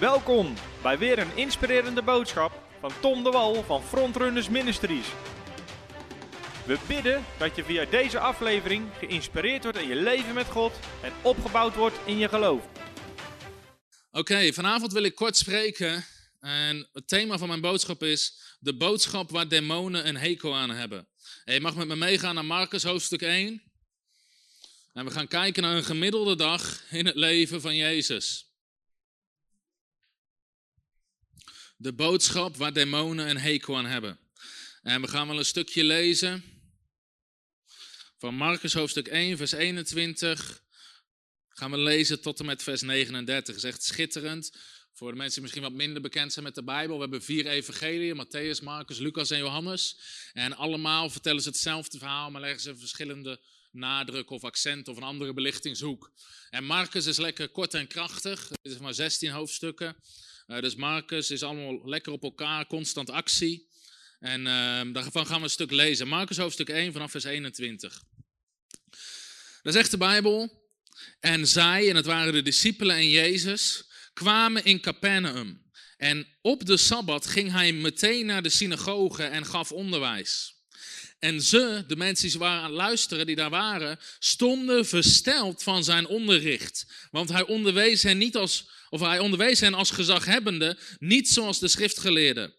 Welkom bij weer een inspirerende boodschap van Tom de Wal van Frontrunners Ministries. We bidden dat je via deze aflevering geïnspireerd wordt in je leven met God en opgebouwd wordt in je geloof. Oké, vanavond wil ik kort spreken. En het thema van mijn boodschap is de boodschap waar demonen een hekel aan hebben. En je mag met me meegaan naar Marcus hoofdstuk 1. En we gaan kijken naar een gemiddelde dag in het leven van Jezus. De boodschap waar demonen een hekel aan hebben. En we gaan wel een stukje lezen van Marcus hoofdstuk 1, vers 21. Gaan we lezen tot en met vers 39. Dat is echt schitterend. Voor de mensen die misschien wat minder bekend zijn met de Bijbel. We hebben vier evangeliën, Matthäus, Marcus, Lucas en Johannes. En allemaal vertellen ze hetzelfde verhaal, maar leggen ze verschillende nadruk of accent of een andere belichtingshoek. En Marcus is lekker kort en krachtig. Het is maar 16 hoofdstukken. Uh, dus Marcus is allemaal lekker op elkaar, constant actie. En uh, daarvan gaan we een stuk lezen. Marcus hoofdstuk 1 vanaf vers 21. Dat zegt de Bijbel. En zij, en het waren de discipelen en Jezus, kwamen in Capernaum. En op de Sabbat ging hij meteen naar de synagoge en gaf onderwijs. En ze, de mensen die waren aan het luisteren, die daar waren, stonden versteld van zijn onderricht. Want hij onderwees hen niet als, of hij onderwees hen als gezaghebbende, niet zoals de schriftgeleerden.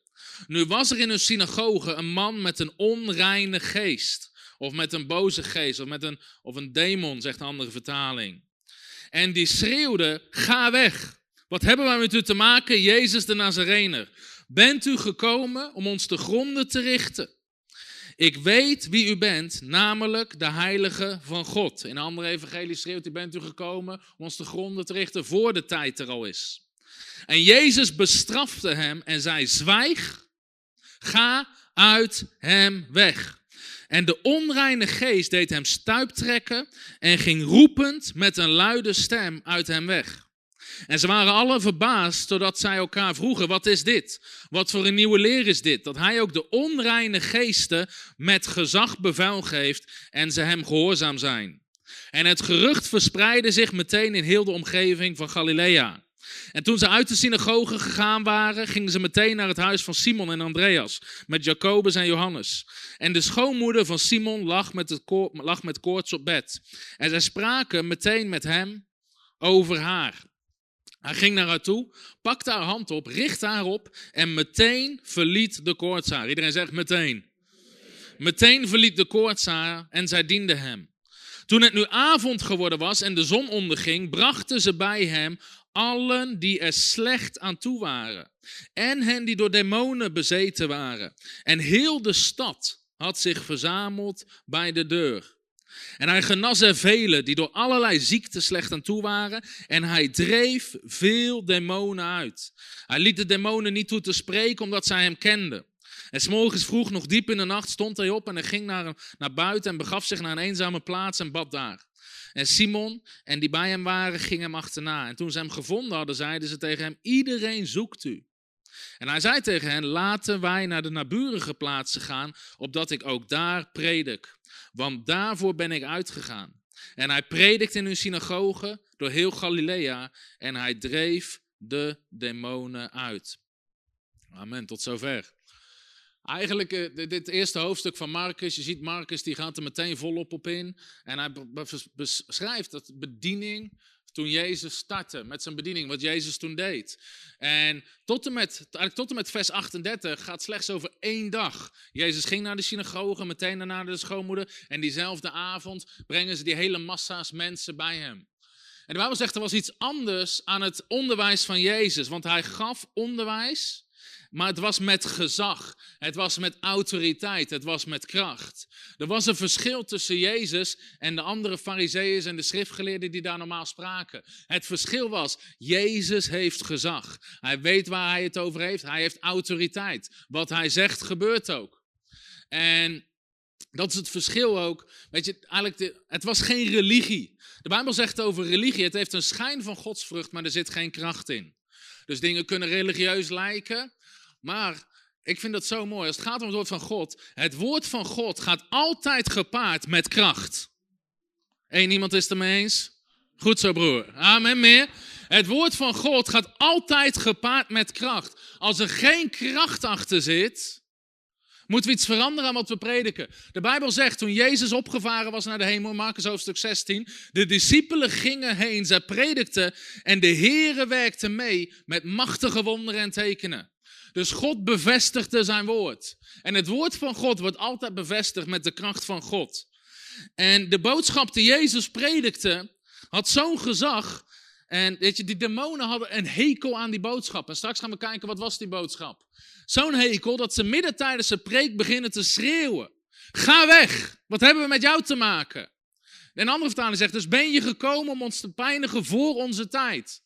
Nu was er in hun synagoge een man met een onreine geest. Of met een boze geest, of met een, of een demon, zegt een andere vertaling. En die schreeuwde, ga weg. Wat hebben wij met u te maken, Jezus de Nazarener? Bent u gekomen om ons te gronden te richten? Ik weet wie u bent, namelijk de heilige van God. In een andere evangelie schreeuwt, u bent u gekomen om ons te gronden te richten voor de tijd er al is. En Jezus bestrafte hem en zei, zwijg, ga uit hem weg. En de onreine geest deed hem stuiptrekken en ging roepend met een luide stem uit hem weg. En ze waren alle verbaasd, zodat zij elkaar vroegen: Wat is dit? Wat voor een nieuwe leer is dit? Dat hij ook de onreine geesten met gezag bevel geeft en ze hem gehoorzaam zijn. En het gerucht verspreidde zich meteen in heel de omgeving van Galilea. En toen ze uit de synagoge gegaan waren, gingen ze meteen naar het huis van Simon en Andreas, met Jacobus en Johannes. En de schoonmoeder van Simon lag met, het lag met koorts op bed. En zij spraken meteen met hem over haar. Hij ging naar haar toe, pakte haar hand op, richtte haar op en meteen verliet de koortsaar. Iedereen zegt meteen. Meteen verliet de koortsaar en zij diende hem. Toen het nu avond geworden was en de zon onderging, brachten ze bij hem allen die er slecht aan toe waren. En hen die door demonen bezeten waren. En heel de stad had zich verzameld bij de deur. En hij genas er velen die door allerlei ziekten slecht aan toe waren. En hij dreef veel demonen uit. Hij liet de demonen niet toe te spreken omdat zij hem kenden. En s'morgens vroeg, nog diep in de nacht, stond hij op en hij ging naar, naar buiten en begaf zich naar een eenzame plaats en bad daar. En Simon en die bij hem waren, gingen hem achterna. En toen ze hem gevonden hadden, zeiden ze tegen hem, iedereen zoekt u. En hij zei tegen hen, laten wij naar de naburige plaatsen gaan, opdat ik ook daar predik. Want daarvoor ben ik uitgegaan. En hij predikt in hun synagoge door heel Galilea en hij dreef de demonen uit. Amen, tot zover. Eigenlijk, uh, dit eerste hoofdstuk van Marcus, je ziet Marcus, die gaat er meteen volop op in. En hij beschrijft dat bediening toen Jezus startte met zijn bediening, wat Jezus toen deed. En tot en, met, eigenlijk tot en met vers 38 gaat slechts over één dag. Jezus ging naar de synagoge, meteen naar de schoonmoeder. En diezelfde avond brengen ze die hele massa's mensen bij hem. En de Bijbel zegt er was iets anders aan het onderwijs van Jezus. Want hij gaf onderwijs maar het was met gezag. Het was met autoriteit. Het was met kracht. Er was een verschil tussen Jezus en de andere fariseeën en de schriftgeleerden die daar normaal spraken. Het verschil was, Jezus heeft gezag. Hij weet waar hij het over heeft. Hij heeft autoriteit. Wat hij zegt gebeurt ook. En dat is het verschil ook. Weet je, eigenlijk, het was geen religie. De Bijbel zegt over religie, het heeft een schijn van godsvrucht, maar er zit geen kracht in. Dus dingen kunnen religieus lijken, maar ik vind dat zo mooi. Als het gaat om het woord van God. Het woord van God gaat altijd gepaard met kracht. Eén iemand is het ermee eens? Goed zo, broer. Amen, meer. Het woord van God gaat altijd gepaard met kracht. Als er geen kracht achter zit, moeten we iets veranderen aan wat we prediken. De Bijbel zegt, toen Jezus opgevaren was naar de hemel, Marcus hoofdstuk 16, de discipelen gingen heen, zij predikten en de Here werkte mee met machtige wonderen en tekenen. Dus God bevestigde zijn woord. En het woord van God wordt altijd bevestigd met de kracht van God. En de boodschap die Jezus predikte, had zo'n gezag. En weet je, die demonen hadden een hekel aan die boodschap. En straks gaan we kijken, wat was die boodschap? Zo'n hekel dat ze midden tijdens de preek beginnen te schreeuwen. Ga weg, wat hebben we met jou te maken? En een andere vertaling zegt, dus ben je gekomen om ons te pijnigen voor onze tijd?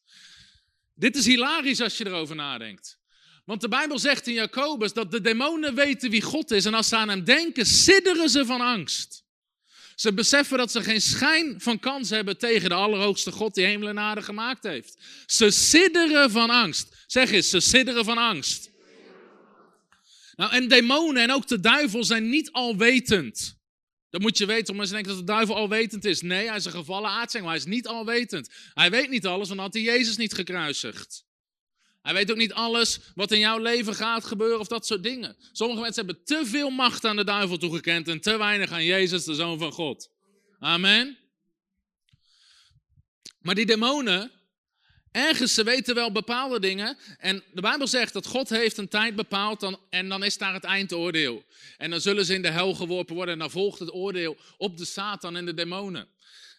Dit is hilarisch als je erover nadenkt. Want de Bijbel zegt in Jacobus dat de demonen weten wie God is. En als ze aan hem denken, sidderen ze van angst. Ze beseffen dat ze geen schijn van kans hebben tegen de Allerhoogste God die hemel en aarde gemaakt heeft. Ze sidderen van angst. Zeg eens, ze sidderen van angst. Nou, en demonen en ook de duivel zijn niet alwetend. Dat moet je weten, omdat ze denken dat de duivel alwetend is. Nee, hij is een gevallen aartsengel, hij is niet alwetend. Hij weet niet alles, want had hij Jezus niet gekruisigd. Hij weet ook niet alles wat in jouw leven gaat gebeuren of dat soort dingen. Sommige mensen hebben te veel macht aan de duivel toegekend en te weinig aan Jezus, de Zoon van God. Amen. Maar die demonen, ergens, ze weten wel bepaalde dingen. En de Bijbel zegt dat God heeft een tijd bepaald dan, en dan is daar het eindoordeel. En dan zullen ze in de hel geworpen worden en dan volgt het oordeel op de Satan en de demonen.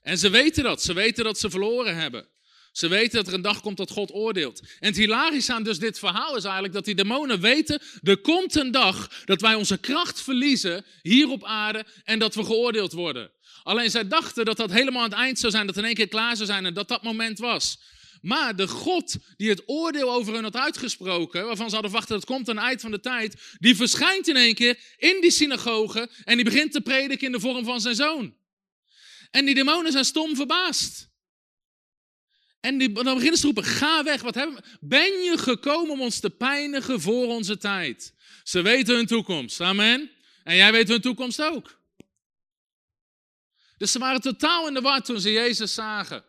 En ze weten dat, ze weten dat ze verloren hebben. Ze weten dat er een dag komt dat God oordeelt. En het hilarische aan dus dit verhaal is eigenlijk dat die demonen weten, er komt een dag dat wij onze kracht verliezen hier op aarde en dat we geoordeeld worden. Alleen zij dachten dat dat helemaal aan het eind zou zijn, dat in één keer klaar zou zijn en dat dat moment was. Maar de God die het oordeel over hen had uitgesproken, waarvan ze hadden verwacht dat komt aan het eind van de tijd, die verschijnt in één keer in die synagoge en die begint te prediken in de vorm van zijn zoon. En die demonen zijn stom verbaasd. En die, dan beginnen ze te roepen, ga weg. Wat hebben, ben je gekomen om ons te pijnigen voor onze tijd? Ze weten hun toekomst, amen. En jij weet hun toekomst ook. Dus ze waren totaal in de war toen ze Jezus zagen.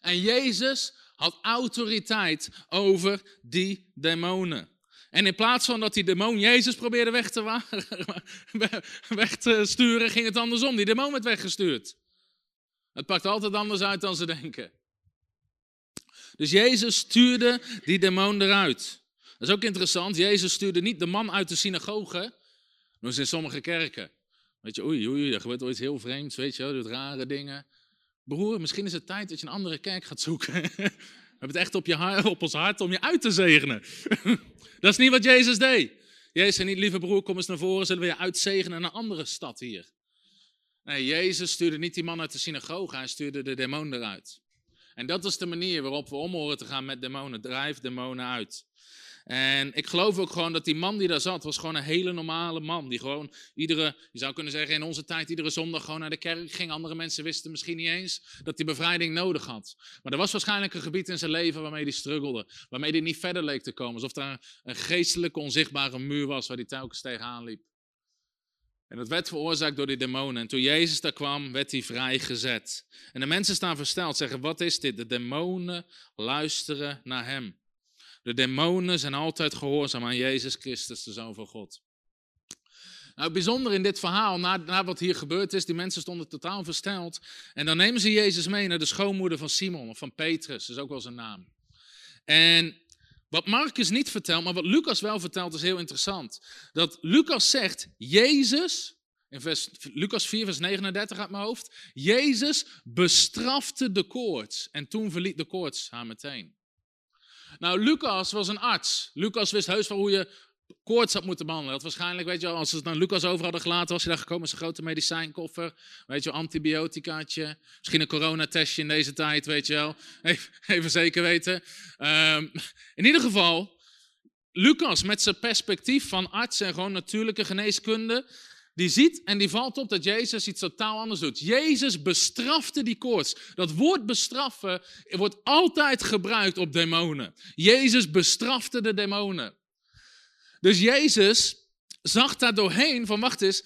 En Jezus had autoriteit over die demonen. En in plaats van dat die demon Jezus probeerde weg te, weg te sturen, ging het andersom. Die demon werd weggestuurd. Het pakt altijd anders uit dan ze denken. Dus Jezus stuurde die demon eruit. Dat is ook interessant. Jezus stuurde niet de man uit de synagoge. Dat is in sommige kerken. Weet je, oei, oei, er gebeurt ooit heel vreemds, weet je, doet rare dingen. Broer, misschien is het tijd dat je een andere kerk gaat zoeken. We hebben het echt op, je, op ons hart om je uit te zegenen. Dat is niet wat Jezus deed. Jezus zei niet, lieve broer, kom eens naar voren, zullen we je uitzegenen in een andere stad hier. Nee, Jezus stuurde niet die man uit de synagoge, hij stuurde de demon eruit. En dat is de manier waarop we om horen te gaan met demonen. Drijf demonen uit. En ik geloof ook gewoon dat die man die daar zat, was gewoon een hele normale man. Die gewoon iedere, je zou kunnen zeggen in onze tijd, iedere zondag gewoon naar de kerk ging. Andere mensen wisten misschien niet eens dat hij bevrijding nodig had. Maar er was waarschijnlijk een gebied in zijn leven waarmee hij struggelde. Waarmee hij niet verder leek te komen. Alsof er een geestelijke onzichtbare muur was waar hij telkens tegenaan liep. En dat werd veroorzaakt door die demonen. En toen Jezus daar kwam, werd hij vrijgezet. En de mensen staan versteld, zeggen, wat is dit? De demonen luisteren naar hem. De demonen zijn altijd gehoorzaam aan Jezus Christus, de Zoon van God. Nou, het bijzondere in dit verhaal, na, na, wat hier gebeurd is, die mensen stonden totaal versteld. En dan nemen ze Jezus mee naar de schoonmoeder van Simon, of van Petrus, dat is ook wel zijn naam. En wat Marcus niet vertelt, maar wat Lucas wel vertelt, is heel interessant. Dat Lucas zegt, Jezus, in vers, Lucas 4, vers 39 uit mijn hoofd, Jezus bestrafte de koorts en toen verliet de koorts haar meteen. Nou, Lucas was een arts. Lucas wist heus wel hoe je koorts had moeten behandelen. Dat waarschijnlijk, weet je wel, als ze het naar Lucas over hadden gelaten, was hij daar gekomen met zijn grote medicijnkoffer. Weet je wel, antibioticaatje. Misschien een coronatestje in deze tijd, weet je wel. Even, even zeker weten. Um, in ieder geval, Lucas met zijn perspectief van arts en gewoon natuurlijke geneeskunde, die ziet en die valt op dat Jezus iets totaal anders doet. Jezus bestrafte die koorts. Dat woord bestraffen wordt altijd gebruikt op demonen. Jezus bestrafte de demonen. Dus Jezus zag daar doorheen van, wacht eens,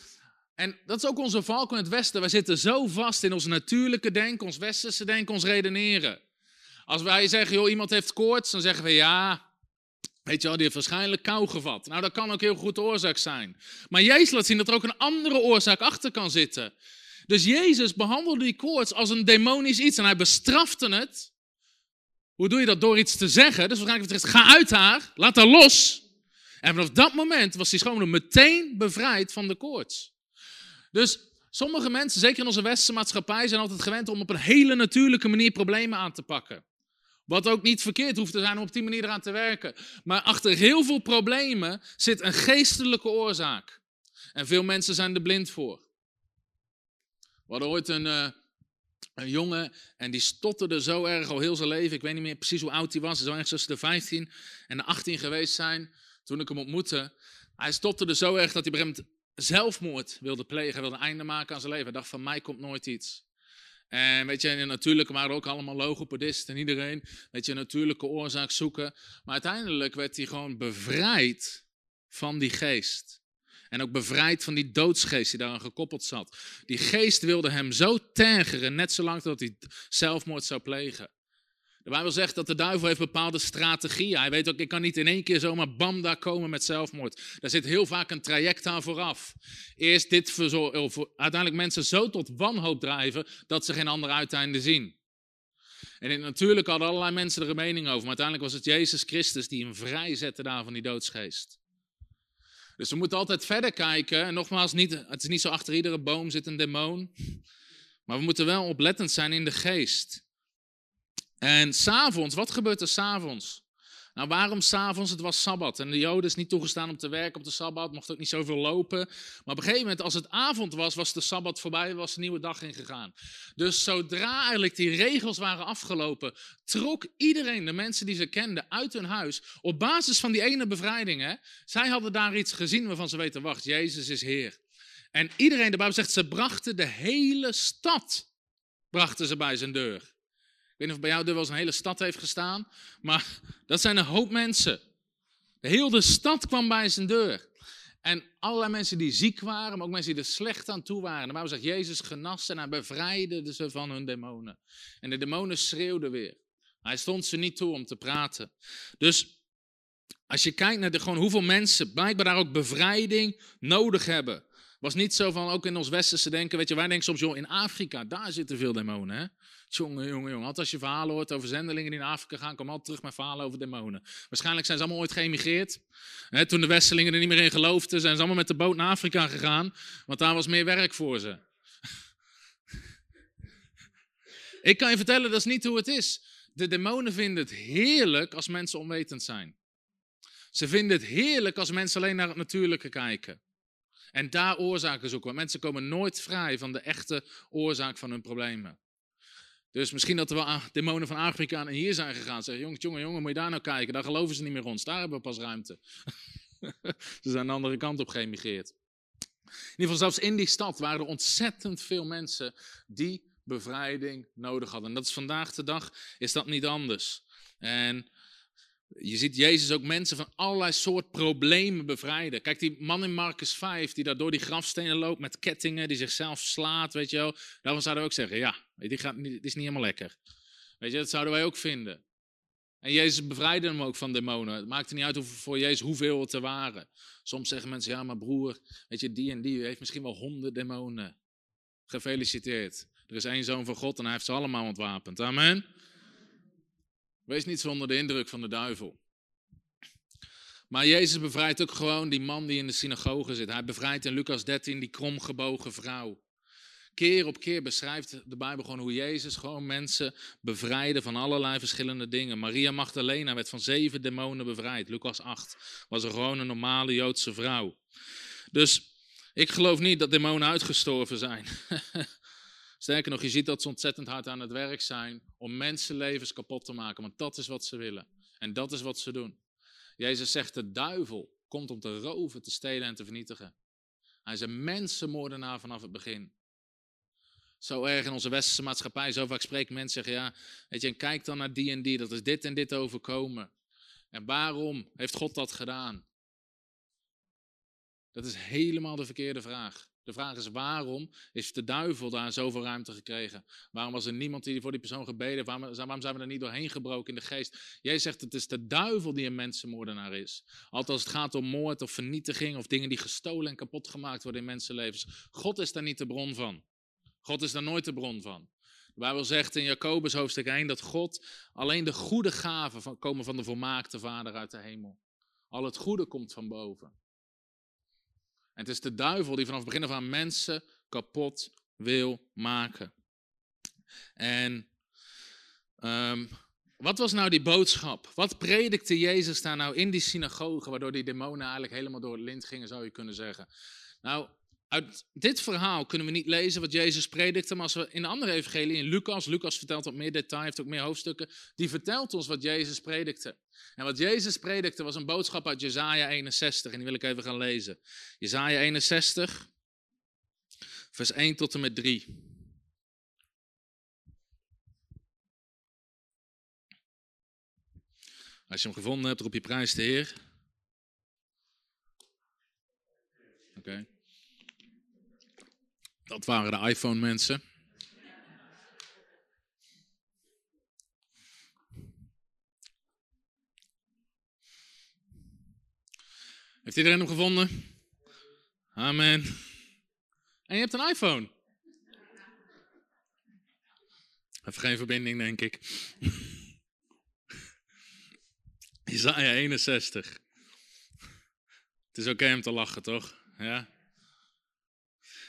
en dat is ook onze valk in het Westen. Wij zitten zo vast in ons natuurlijke denken, ons westerse denken, ons redeneren. Als wij zeggen, joh, iemand heeft koorts, dan zeggen we ja, weet je wel, die heeft waarschijnlijk kou gevat. Nou, dat kan ook heel goed de oorzaak zijn. Maar Jezus laat zien dat er ook een andere oorzaak achter kan zitten. Dus Jezus behandelde die koorts als een demonisch iets en hij bestrafte het. Hoe doe je dat? Door iets te zeggen. Dus gaan ga uit haar, laat haar los. En vanaf dat moment was die schoonmoeder meteen bevrijd van de koorts. Dus sommige mensen, zeker in onze westerse maatschappij, zijn altijd gewend om op een hele natuurlijke manier problemen aan te pakken. Wat ook niet verkeerd hoeft te zijn om op die manier eraan te werken. Maar achter heel veel problemen zit een geestelijke oorzaak. En veel mensen zijn er blind voor. We hadden ooit een, uh, een jongen en die stotterde zo erg al heel zijn leven. Ik weet niet meer precies hoe oud hij was. Hij zou ergens tussen de 15 en de 18 geweest zijn toen ik hem ontmoette. Hij stotterde zo erg dat hij zelfmoord wilde plegen. Hij wilde een einde maken aan zijn leven. Hij dacht van mij komt nooit iets. En weet je, natuurlijk waren ook allemaal logopedisten en iedereen, weet je, een natuurlijke oorzaak zoeken. Maar uiteindelijk werd hij gewoon bevrijd van die geest. En ook bevrijd van die doodsgeest die daaraan gekoppeld zat. Die geest wilde hem zo tergeren, net zolang dat hij zelfmoord zou plegen. De Bijbel zegt dat de duivel heeft bepaalde strategieën. Hij weet ook, ik kan niet in één keer zomaar bam daar komen met zelfmoord. Daar zit heel vaak een traject aan vooraf. Eerst dit voor, uiteindelijk mensen zo tot wanhoop drijven dat ze geen andere uiteinde zien. En natuurlijk hadden allerlei mensen er een mening over, maar uiteindelijk was het Jezus Christus die hem vrijzette daar van die doodsgeest. Dus we moeten altijd verder kijken. En nogmaals, niet, het is niet zo achter iedere boom zit een demon. Maar we moeten wel oplettend zijn in de geest. En s'avonds, wat gebeurt er s'avonds? Nou, waarom s'avonds? Het was Sabbat. En de Joden is niet toegestaan om te werken op de Sabbat, mocht ook niet zoveel lopen. Maar op een gegeven moment, als het avond was, was de Sabbat voorbij, was een nieuwe dag ingegaan. Dus zodra eigenlijk die regels waren afgelopen, trok iedereen, de mensen die ze kenden, uit hun huis. Op basis van die ene bevrijding. Hè? Zij hadden daar iets gezien waarvan ze weten, wacht, Jezus is Heer. En iedereen, de Bijbel zegt, ze brachten de hele stad brachten ze bij zijn deur. Weet of bij jou er wel eens een hele stad heeft gestaan, maar dat zijn een hoop mensen. De hele stad kwam bij zijn deur. En allerlei mensen die ziek waren, maar ook mensen die er slecht aan toe waren. De Bijbel zegt, Jezus genas en hij bevrijdde ze van hun demonen. En de demonen schreeuwden weer. Hij stond ze niet toe om te praten. Dus als je kijkt naar de, gewoon hoeveel mensen blijkbaar daar ook bevrijding nodig hebben. Was niet zo van, ook in ons westerse denken, weet je, wij denken soms, joh, in Afrika, daar zitten veel demonen. Hè? Jongen, jongen, jongen. Altijd als je verhalen hoort over zendelingen die in Afrika gaan, kom altijd terug met verhalen over demonen. Waarschijnlijk zijn ze allemaal ooit geëmigreerd. toen de Westelingen er niet meer in geloofden, zijn ze allemaal met de boot naar Afrika gegaan, want daar was meer werk voor ze. Ik kan je vertellen, dat is niet hoe het is. De demonen vinden het heerlijk als mensen onwetend zijn. Ze vinden het heerlijk als mensen alleen naar het natuurlijke kijken. En daar oorzaken zoeken. Want mensen komen nooit vrij van de echte oorzaak van hun problemen. Dus misschien dat er wel demonen van Afrika hier zijn gegaan. Zeggen, jongen, jongen, jongen, moet je daar nou kijken. Daar geloven ze niet meer ons. Daar hebben we pas ruimte. ze zijn de andere kant op geëmigreerd. In ieder geval, zelfs in die stad waren er ontzettend veel mensen die bevrijding nodig hadden. En dat is vandaag de dag, is dat niet anders. En je ziet Jezus ook mensen van allerlei soort problemen bevrijden. Kijk, die man in Marcus 5, die daar door die grafstenen loopt met kettingen, die zichzelf slaat, weet je wel. Daarvan zouden we ook zeggen, ja, die, is niet helemaal lekker. Weet je, dat zouden wij ook vinden. En Jezus bevrijdde hem ook van demonen. Het maakte niet uit voor Jezus hoeveel het er waren. Soms zeggen mensen, ja, maar broer, weet je, die en die heeft misschien wel honderd demonen. Gefeliciteerd. Er is één zoon van God en hij heeft ze allemaal ontwapend. Amen. Wees niet zonder de indruk van de duivel. Maar Jezus bevrijdt ook gewoon die man die in de synagoge zit. Hij bevrijdt in Lucas 13 die kromgebogen vrouw. Keer op keer beschrijft de Bijbel gewoon hoe Jezus gewoon mensen bevrijdde van allerlei verschillende dingen. Maria Magdalena werd van zeven demonen bevrijd. Lucas 8 was een gewoon een normale Joodse vrouw. Dus ik geloof niet dat demonen uitgestorven zijn. Sterker nog, je ziet dat ze ontzettend hard aan het werk zijn om mensenlevens kapot te maken, want dat is wat ze willen. En dat is wat ze doen. Jezus zegt, de duivel komt om te roven, te stelen en te vernietigen. Hij is een mensenmoordenaar vanaf het begin. Zo erg in onze westerse maatschappij, zo vaak spreken mensen zeggen, ja, weet je, en kijk dan naar die en die, dat is dit en dit overkomen. En waarom heeft God dat gedaan? Dat is helemaal de verkeerde vraag. De vraag is waarom heeft de duivel daar zoveel ruimte gekregen? Waarom was er niemand die voor die persoon gebeden? Waarom, waarom zijn we er niet doorheen gebroken in de geest? Jij zegt het is de duivel die een mensenmoordenaar is. Altijd als het gaat om moord of vernietiging of dingen die gestolen en kapot gemaakt worden in mensenlevens. God is daar niet de bron van. God is daar nooit de bron van. De Bijbel zegt in Jacobus hoofdstuk 1 dat God alleen de goede gaven van, komen van de volmaakte Vader uit de hemel. Al het goede komt van boven. En het is de duivel die vanaf het begin af aan mensen kapot wil maken. En um, wat was nou die boodschap? Wat predikte Jezus daar nou in die synagoge, waardoor die demonen eigenlijk helemaal door het lint gingen, zou je kunnen zeggen? Nou, uit dit verhaal kunnen we niet lezen wat Jezus predikte, maar als we in de andere evangelie, in Lucas, Lucas vertelt wat meer detail, heeft ook meer hoofdstukken, die vertelt ons wat Jezus predikte. En wat Jezus predikte was een boodschap uit Jezaja 61, en die wil ik even gaan lezen. Jezaja 61, vers 1 tot en met 3. Als je hem gevonden hebt, roep je prijs de Heer. Oké. Dat waren de iPhone-mensen. Heeft iedereen hem gevonden? Amen. En je hebt een iPhone. Even geen verbinding, denk ik. Isaiah 61. Het is oké om te lachen, toch? Ja?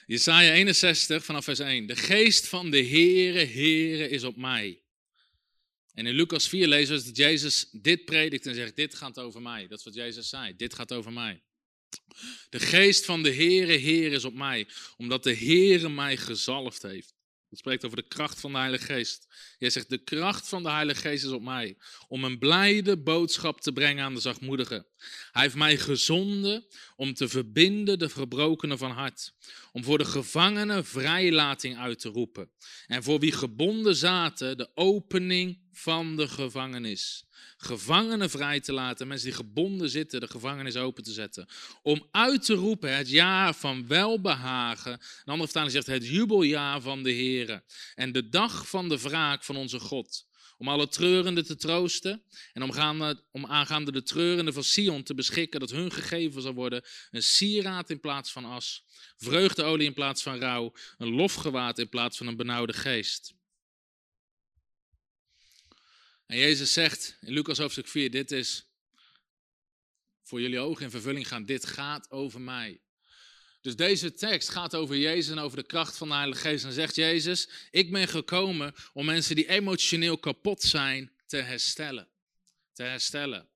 Jesaja 61 vanaf vers 1. De geest van de Heere, Heere is op mij. En in Lucas 4 lezen we dat Jezus dit predikt en zegt, dit gaat over mij. Dat is wat Jezus zei, dit gaat over mij. De geest van de Heere, Heer is op mij, omdat de Heere mij gezalfd heeft. Het spreekt over de kracht van de Heilige Geest. Jij zegt, de kracht van de Heilige Geest is op mij, om een blijde boodschap te brengen aan de zachtmoedigen. Hij heeft mij gezonden om te verbinden de gebrokenen van hart, om voor de gevangenen vrijlating uit te roepen en voor wie gebonden zaten de opening van de gevangenis. Gevangenen vrij te laten, mensen die gebonden zitten, de gevangenis open te zetten. Om uit te roepen het jaar van welbehagen. Een andere vertaling zegt het jubeljaar van de Heer. En de dag van de wraak van onze God. Om alle treurenden te troosten en om, om aangaande de treurenden van Sion te beschikken dat hun gegeven zal worden een sieraad in plaats van as, vreugdeolie in plaats van rouw, een lofgewaad in plaats van een benauwde geest. En Jezus zegt in Lucas hoofdstuk 4, dit is voor jullie ogen in vervulling gaan, dit gaat over mij. Dus deze tekst gaat over Jezus en over de kracht van de Heilige Geest. En zegt Jezus, ik ben gekomen om mensen die emotioneel kapot zijn te herstellen. Te herstellen.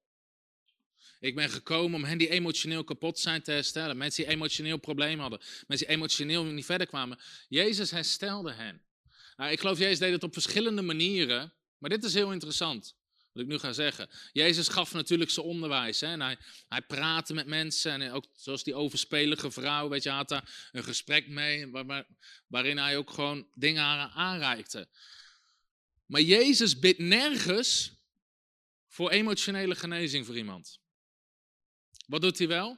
Ik ben gekomen om hen die emotioneel kapot zijn te herstellen. Mensen die emotioneel problemen hadden. Mensen die emotioneel niet verder kwamen. Jezus herstelde hen. Nou, ik geloof Jezus deed het op verschillende manieren. Maar dit is heel interessant, wat ik nu ga zeggen. Jezus gaf natuurlijk zijn onderwijs. Hè, en hij, hij praatte met mensen. En ook zoals die overspelige vrouw, weet je, had daar een gesprek mee. Waar, waarin hij ook gewoon dingen aanreikte. Maar Jezus bidt nergens voor emotionele genezing voor iemand. Wat doet hij wel?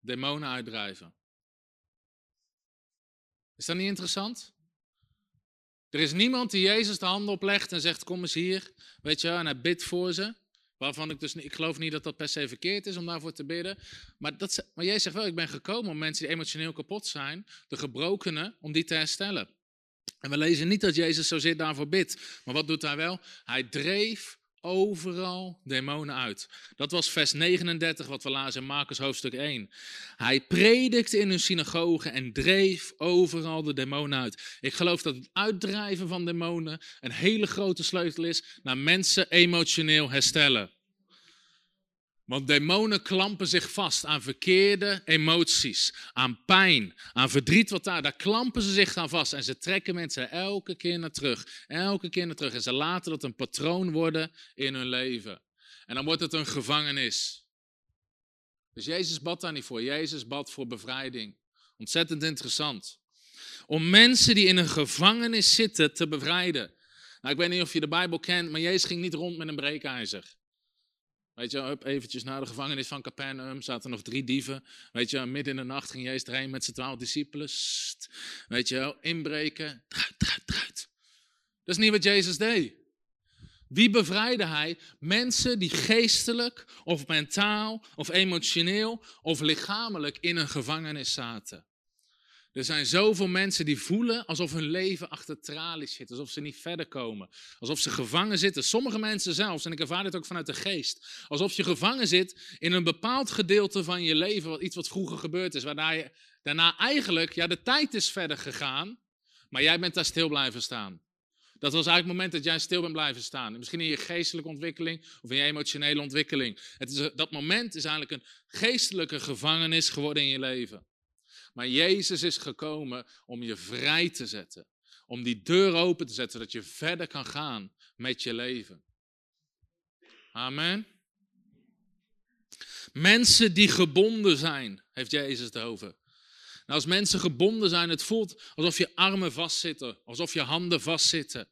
Demonen uitdrijven. Is dat niet interessant? Er is niemand die Jezus de handen oplegt en zegt: Kom eens hier. Weet je, en hij bidt voor ze. Waarvan ik dus ik geloof niet dat dat per se verkeerd is om daarvoor te bidden. Maar, dat, maar jij zegt wel: Ik ben gekomen om mensen die emotioneel kapot zijn, de gebrokenen, om die te herstellen. En we lezen niet dat Jezus zozeer daarvoor bidt. Maar wat doet hij wel? Hij dreef overal demonen uit. Dat was vers 39 wat we lazen in Marcus hoofdstuk 1. Hij predikte in hun synagogen en dreef overal de demonen uit. Ik geloof dat het uitdrijven van demonen een hele grote sleutel is naar mensen emotioneel herstellen. Want demonen klampen zich vast aan verkeerde emoties, aan pijn, aan verdriet wat daar, daar klampen ze zich aan vast en ze trekken mensen elke keer naar terug, elke keer naar terug en ze laten dat een patroon worden in hun leven. En dan wordt het een gevangenis. Dus Jezus bad daar niet voor, Jezus bad voor bevrijding. Ontzettend interessant. Om mensen die in een gevangenis zitten te bevrijden. Nou, ik weet niet of je de Bijbel kent, maar Jezus ging niet rond met een breekijzer. Weet je, hup, eventjes naar de gevangenis van Capernaum, zaten nog drie dieven. Weet je, midden in de nacht ging Jezus erheen met zijn twaalf discipelen. Weet je wel, inbreken, eruit, eruit. Dat is niet wat Jezus deed. Wie bevrijdde hij? Mensen die geestelijk of mentaal of emotioneel of lichamelijk in een gevangenis zaten. Er zijn zoveel mensen die voelen alsof hun leven achter tralies zit, alsof ze niet verder komen, alsof ze gevangen zitten. Sommige mensen zelfs, en ik ervaar dit ook vanuit de geest, alsof je gevangen zit in een bepaald gedeelte van je leven, wat, iets wat vroeger gebeurd is, waarna je daarna eigenlijk, ja, de tijd is verder gegaan, maar jij bent daar stil blijven staan. Dat was eigenlijk het moment dat jij stil bent blijven staan. Misschien in je geestelijke ontwikkeling of in je emotionele ontwikkeling. Het is, dat moment is eigenlijk een geestelijke gevangenis geworden in je leven. Maar Jezus is gekomen om je vrij te zetten. Om die deur open te zetten, zodat je verder kan gaan met je leven. Amen. Mensen die gebonden zijn, heeft Jezus het over. Nou, als mensen gebonden zijn, het voelt alsof je armen vastzitten, alsof je handen vastzitten.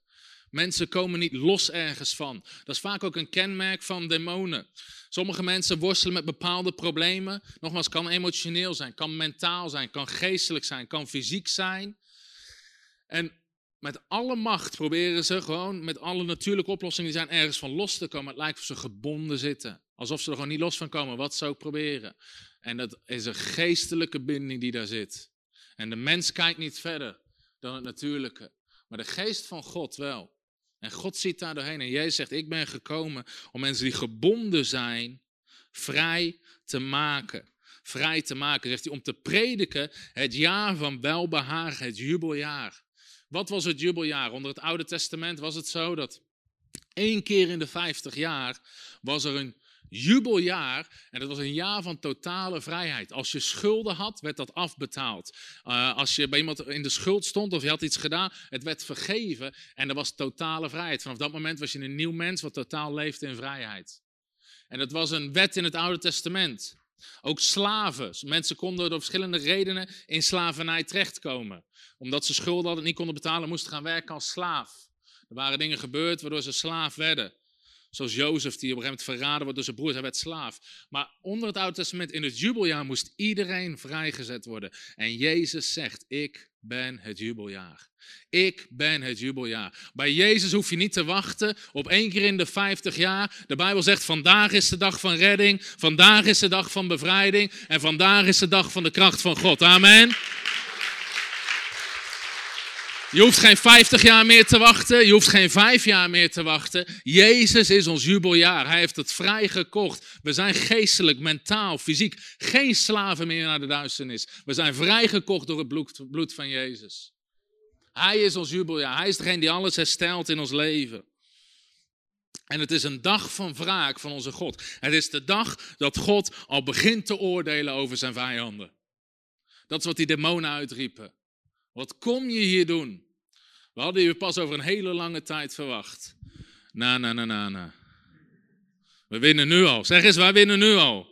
Mensen komen niet los ergens van. Dat is vaak ook een kenmerk van demonen. Sommige mensen worstelen met bepaalde problemen. Nogmaals, kan emotioneel zijn, kan mentaal zijn, kan geestelijk zijn, kan fysiek zijn. En met alle macht proberen ze gewoon met alle natuurlijke oplossingen die zijn ergens van los te komen. Het lijkt of ze gebonden zitten. Alsof ze er gewoon niet los van komen, wat ze ook proberen. En dat is een geestelijke binding die daar zit. En de mens kijkt niet verder dan het natuurlijke. Maar de geest van God wel. En God ziet daar doorheen. En Jezus zegt, ik ben gekomen om mensen die gebonden zijn, vrij te maken. Vrij te maken, zegt hij, om te prediken het jaar van welbehagen, het jubeljaar. Wat was het jubeljaar? Onder het Oude Testament was het zo dat één keer in de vijftig jaar was er een jubeljaar. En dat was een jaar van totale vrijheid. Als je schulden had, werd dat afbetaald. Uh, als je bij iemand in de schuld stond of je had iets gedaan, het werd vergeven en er was totale vrijheid. Vanaf dat moment was je een nieuw mens wat totaal leefde in vrijheid. En dat was een wet in het Oude Testament. Ook slaven. Mensen konden door verschillende redenen in slavernij terechtkomen. Omdat ze schulden hadden en niet konden betalen, moesten gaan werken als slaaf. Er waren dingen gebeurd waardoor ze slaaf werden. Zoals Jozef, die op een gegeven moment verraden wordt door zijn broers, hij werd slaaf. Maar onder het Oude Testament, in het jubeljaar, moest iedereen vrijgezet worden. En Jezus zegt, ik ben het jubeljaar. Ik ben het jubeljaar. Bij Jezus hoef je niet te wachten op één keer in de 50 jaar. De Bijbel zegt, vandaag is de dag van redding, vandaag is de dag van bevrijding en vandaag is de dag van de kracht van God. Amen. Je hoeft geen 50 jaar meer te wachten. Je hoeft geen vijf jaar meer te wachten. Jezus is ons jubeljaar. Hij heeft het vrijgekocht. We zijn geestelijk, mentaal, fysiek geen slaven meer naar de duisternis. We zijn vrijgekocht door het bloed van Jezus. Hij is ons jubeljaar. Hij is degene die alles herstelt in ons leven. En het is een dag van wraak van onze God. Het is de dag dat God al begint te oordelen over zijn vijanden. Dat is wat die demonen uitriepen. Wat kom je hier doen? We hadden je pas over een hele lange tijd verwacht. Na, na, na, na, na. We winnen nu al. Zeg eens, wij winnen nu al.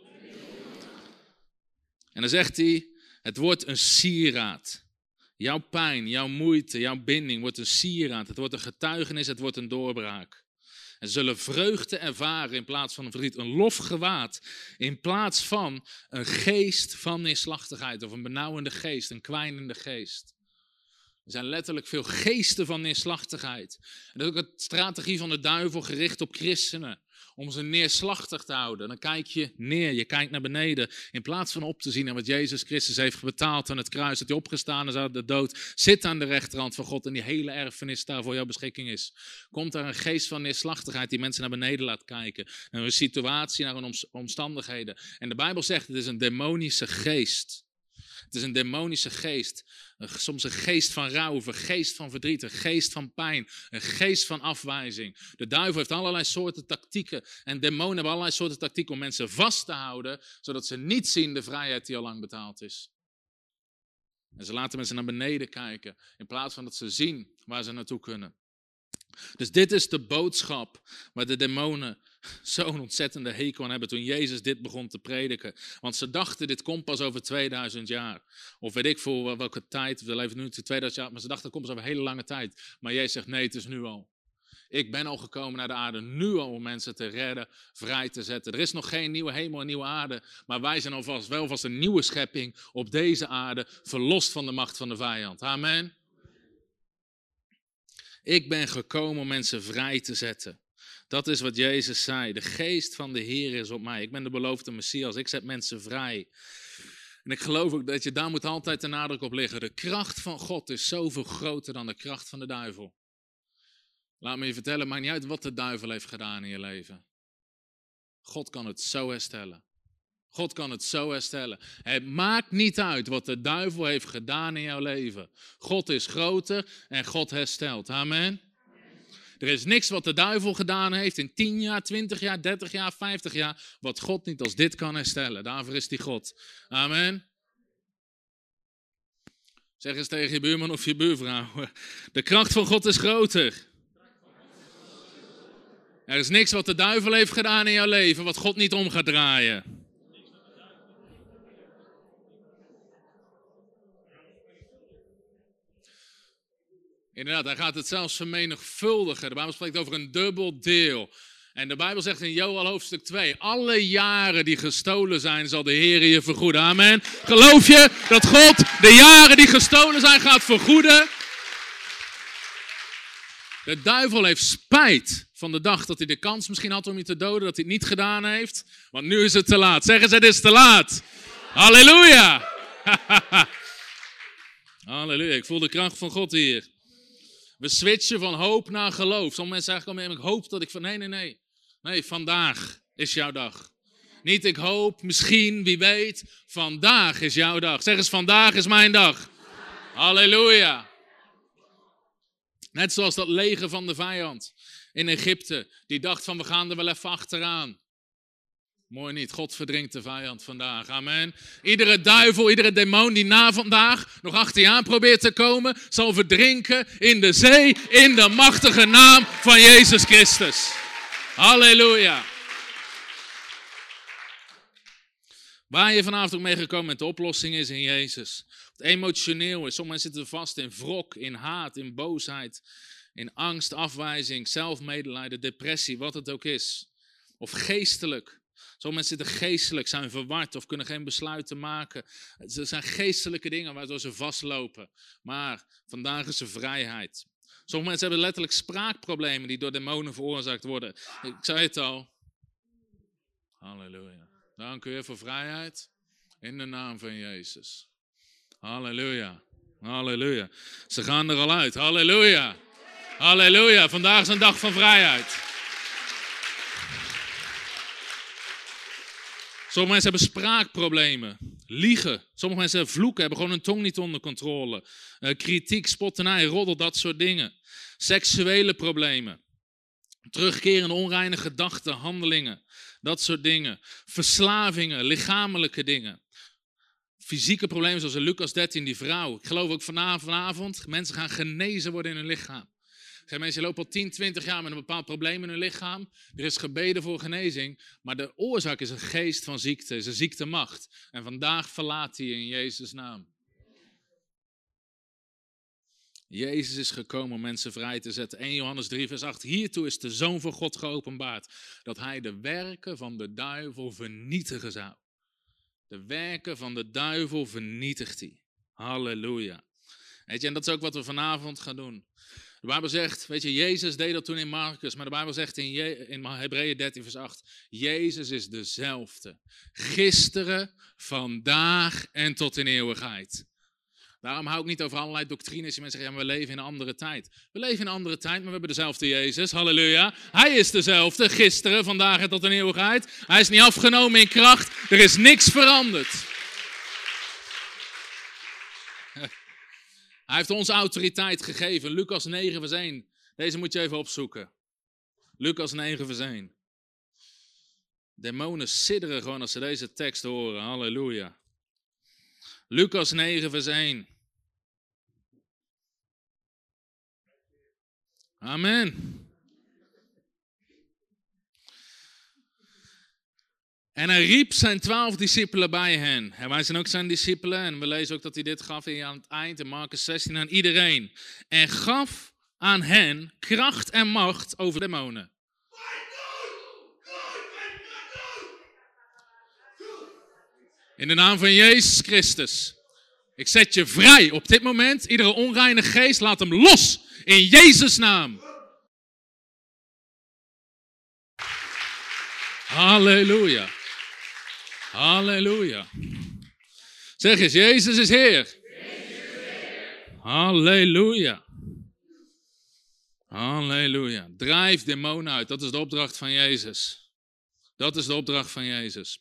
En dan zegt hij, het wordt een sieraad. Jouw pijn, jouw moeite, jouw binding wordt een sieraad. Het wordt een getuigenis, het wordt een doorbraak. En ze zullen vreugde ervaren in plaats van een verdriet. Een lofgewaad in plaats van een geest van neerslachtigheid. Of een benauwende geest, een kwijnende geest. Er zijn letterlijk veel geesten van neerslachtigheid. En dat is ook een strategie van de duivel gericht op christenen. Om ze neerslachtig te houden. Dan kijk je neer, je kijkt naar beneden. In plaats van op te zien naar wat Jezus Christus heeft betaald aan het kruis. Dat hij opgestaan is uit de dood. Zit aan de rechterhand van God en die hele erfenis daar voor jouw beschikking is. Komt daar een geest van neerslachtigheid die mensen naar beneden laat kijken. Naar een situatie, naar hun omstandigheden. En de Bijbel zegt het is een demonische geest. Het is een demonische geest. Soms een geest van rouw, een geest van verdriet, een geest van pijn, een geest van afwijzing. De duivel heeft allerlei soorten tactieken. En demonen hebben allerlei soorten tactieken om mensen vast te houden, zodat ze niet zien de vrijheid die al lang betaald is. En ze laten mensen naar beneden kijken, in plaats van dat ze zien waar ze naartoe kunnen. Dus dit is de boodschap waar de demonen zo'n ontzettende hekel aan hebben toen Jezus dit begon te prediken. Want ze dachten, dit komt pas over 2000 jaar. Of weet ik voor welke tijd, we leven nu 2000 jaar, maar ze dachten, het komt pas over een hele lange tijd. Maar Jezus zegt, nee, het is nu al. Ik ben al gekomen naar de aarde nu al om mensen te redden, vrij te zetten. Er is nog geen nieuwe hemel en nieuwe aarde, maar wij zijn alvast wel vast een nieuwe schepping op deze aarde, verlost van de macht van de vijand. Amen. Ik ben gekomen om mensen vrij te zetten. Dat is wat Jezus zei. De geest van de Heer is op mij. Ik ben de beloofde Messias. Ik zet mensen vrij. En ik geloof ook dat je daar moet altijd de nadruk op liggen. De kracht van God is zoveel groter dan de kracht van de duivel. Laat me je vertellen, maakt niet uit wat de duivel heeft gedaan in je leven. God kan het zo herstellen. God kan het zo herstellen. Het maakt niet uit wat de duivel heeft gedaan in jouw leven. God is groter en God herstelt. Amen. Er is niks wat de duivel gedaan heeft in 10 jaar, 20 jaar, 30 jaar, 50 jaar, wat God niet als dit kan herstellen. Daarvoor is die God. Amen. Zeg eens tegen je buurman of je buurvrouw. De kracht van God is groter. Er is niks wat de duivel heeft gedaan in jouw leven, wat God niet om gaat draaien. Inderdaad, hij gaat het zelfs vermenigvuldigen. De Bijbel spreekt over een dubbel deel. En de Bijbel zegt in Joel hoofdstuk 2, alle jaren die gestolen zijn, zal de Heer je vergoeden. Amen. Geloof je dat God de jaren die gestolen zijn gaat vergoeden? De duivel heeft spijt van de dag dat hij de kans misschien had om je te doden, dat hij het niet gedaan heeft. Want nu is het te laat. Zeg eens, het is te laat. Halleluja. Halleluja. Ik voel de kracht van God hier. We switchen van hoop naar geloof. Sommige mensen zeggen, komen, ik hoop dat ik van... Nee, nee, nee. Nee, vandaag is jouw dag. Niet ik hoop, misschien, wie weet. Vandaag is jouw dag. Zeg eens, vandaag is mijn dag. Halleluja. Net zoals dat leger van de vijand in Egypte. Die dacht van, we gaan er wel even achteraan. Mooi niet. God verdringt de vijand vandaag. Amen. Iedere duivel, iedere demon die na vandaag nog achter je aan probeert te komen, zal verdrinken in de zee in de machtige naam van Jezus Christus. Halleluja. Waar je vanavond ook mee gekomen bent, de oplossing is in Jezus. Het emotioneel is. Sommige mensen zitten vast in wrok, in haat, in boosheid, in angst, afwijzing, zelfmedelijden, depressie, wat het ook is. Of geestelijk. Sommige mensen zitten geestelijk, zijn verward of kunnen geen besluiten maken. Er zijn geestelijke dingen waardoor ze vastlopen. Maar vandaag is er vrijheid. Sommige mensen hebben letterlijk spraakproblemen die door demonen veroorzaakt worden. Ik zei het al. Halleluja. Dank u voor vrijheid. In de naam van Jezus. Halleluja. Halleluja. Ze gaan er al uit. Halleluja. Halleluja. Vandaag is een dag van vrijheid. Sommige mensen hebben spraakproblemen, liegen. Sommige mensen vloeken, hebben gewoon hun tong niet onder controle. Uh, kritiek, spotternij, roddel, dat soort dingen. Seksuele problemen. Terugkerende onreine gedachten, handelingen. Dat soort dingen. Verslavingen, lichamelijke dingen. Fysieke problemen zoals in Lucas 13, die vrouw. Ik geloof ook vanavond, mensen gaan genezen worden in hun lichaam zijn mensen lopen al 10, 20 jaar met een bepaald probleem in hun lichaam. Er is gebeden voor genezing, maar de oorzaak is een geest van ziekte, is een ziektemacht. En vandaag verlaat hij in Jezus' naam. Jezus is gekomen om mensen vrij te zetten. 1 Johannes 3, vers 8. Hiertoe is de Zoon van God geopenbaard. Dat hij de werken van de duivel vernietigen zou. De werken van de duivel vernietigt hij. Halleluja. Weet je, en dat is ook wat we vanavond gaan doen. De Bijbel zegt, weet je, Jezus deed dat toen in Marcus, maar de Bijbel zegt in, in Hebreeën 13 vers 8, Jezus is dezelfde. Gisteren, vandaag en tot in eeuwigheid. Daarom hou ik niet over allerlei doctrines die mensen zeggen, ja, we leven in een andere tijd. We leven in een andere tijd, maar we hebben dezelfde Jezus, halleluja. Hij is dezelfde, gisteren, vandaag en tot in eeuwigheid. Hij is niet afgenomen in kracht, er is niks veranderd. Hij heeft ons autoriteit gegeven. Lucas 9 vers 1. Deze moet je even opzoeken. Lucas 9 vers 1. Demonen sidderen gewoon als ze deze tekst horen. Halleluja. Lucas 9 vers 1. Amen. En hij riep zijn twaalf discipelen bij hen. En wij zijn ook zijn discipelen. En we lezen ook dat hij dit gaf aan het eind in Marcus 16 aan iedereen. En gaf aan hen kracht en macht over demonen. In de naam van Jezus Christus. Ik zet je vrij op dit moment. Iedere onreine geest, laat hem los. In Jezus' naam. Halleluja. Halleluja. Zeg eens, Jezus is Heer. Halleluja. Halleluja. Drijf demonen uit. Dat is de opdracht van Jezus. Dat is de opdracht van Jezus.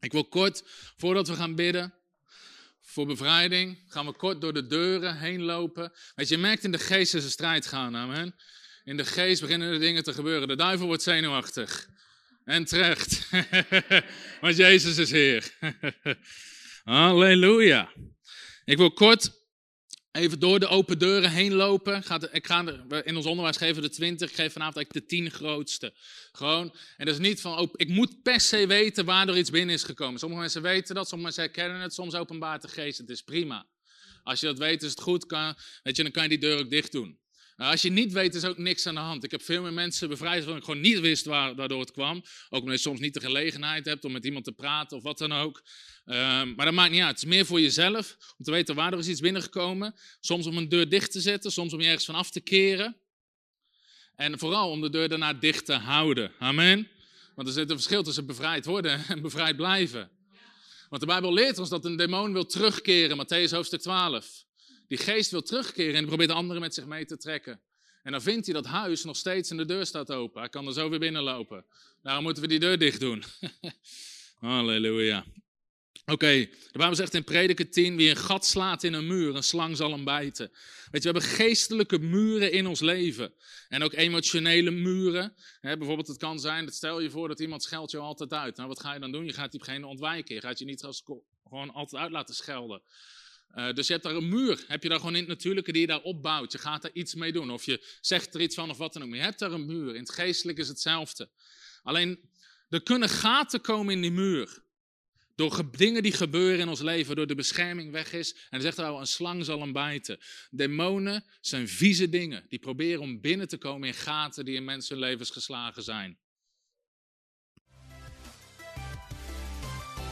Ik wil kort, voordat we gaan bidden voor bevrijding, gaan we kort door de deuren heen lopen. Weet je, je merkt in de geest is een strijd gaan, amen. In de geest beginnen er dingen te gebeuren. De duivel wordt zenuwachtig. En terecht. Want Jezus is Heer. Halleluja. Ik wil kort even door de open deuren heen lopen. Ik ga in ons onderwijs geven de 20, ik geef vanavond eigenlijk de 10 grootste. Gewoon, en dat is niet van, ik moet per se weten waar iets binnen is gekomen. Sommige mensen weten dat, sommige mensen herkennen het, soms openbaart de geest. Het is prima. Als je dat weet, is het goed, kan, weet je, dan kan je die deur ook dicht doen. Nou, als je niet weet, is ook niks aan de hand. Ik heb veel meer mensen bevrijd van ik gewoon niet wist waar, waardoor het kwam. Ook omdat je soms niet de gelegenheid hebt om met iemand te praten of wat dan ook. Um, maar dat maakt niet uit. Het is meer voor jezelf om te weten waar er is iets binnengekomen. Soms om een deur dicht te zetten, soms om je ergens van af te keren. En vooral om de deur daarna dicht te houden. Amen. Want er zit een verschil tussen bevrijd worden en bevrijd blijven. Want de Bijbel leert ons dat een demon wil terugkeren, Matthäus hoofdstuk 12. Die geest wil terugkeren en probeert anderen met zich mee te trekken. En dan vindt hij dat huis nog steeds en de deur staat open. Hij kan er zo weer binnenlopen. Daarom moeten we die deur dicht doen. Halleluja. Oké, de Bijbel zegt in Prediker 10, wie een gat slaat in een muur, een slang zal hem bijten. Weet je, we hebben geestelijke muren in ons leven. En ook emotionele muren. bijvoorbeeld, het kan zijn, dat stel je voor dat iemand scheldt je altijd uit. Nou, wat ga je dan doen? Je gaat diegene ontwijken. Je gaat je niet gewoon altijd uit laten schelden. Uh, dus je hebt daar een muur, heb je daar gewoon in het natuurlijke die je daar opbouwt. Je gaat daar iets mee doen of je zegt er iets van of wat dan ook. Je hebt daar een muur. In het geestelijk is hetzelfde. Alleen, er kunnen gaten komen in die muur. Door dingen die gebeuren in ons leven, waardoor de bescherming weg is. En dan zegt hij een slang zal hem bijten. Demonen zijn vieze dingen. Die proberen om binnen te komen in gaten die in mensen levens geslagen zijn.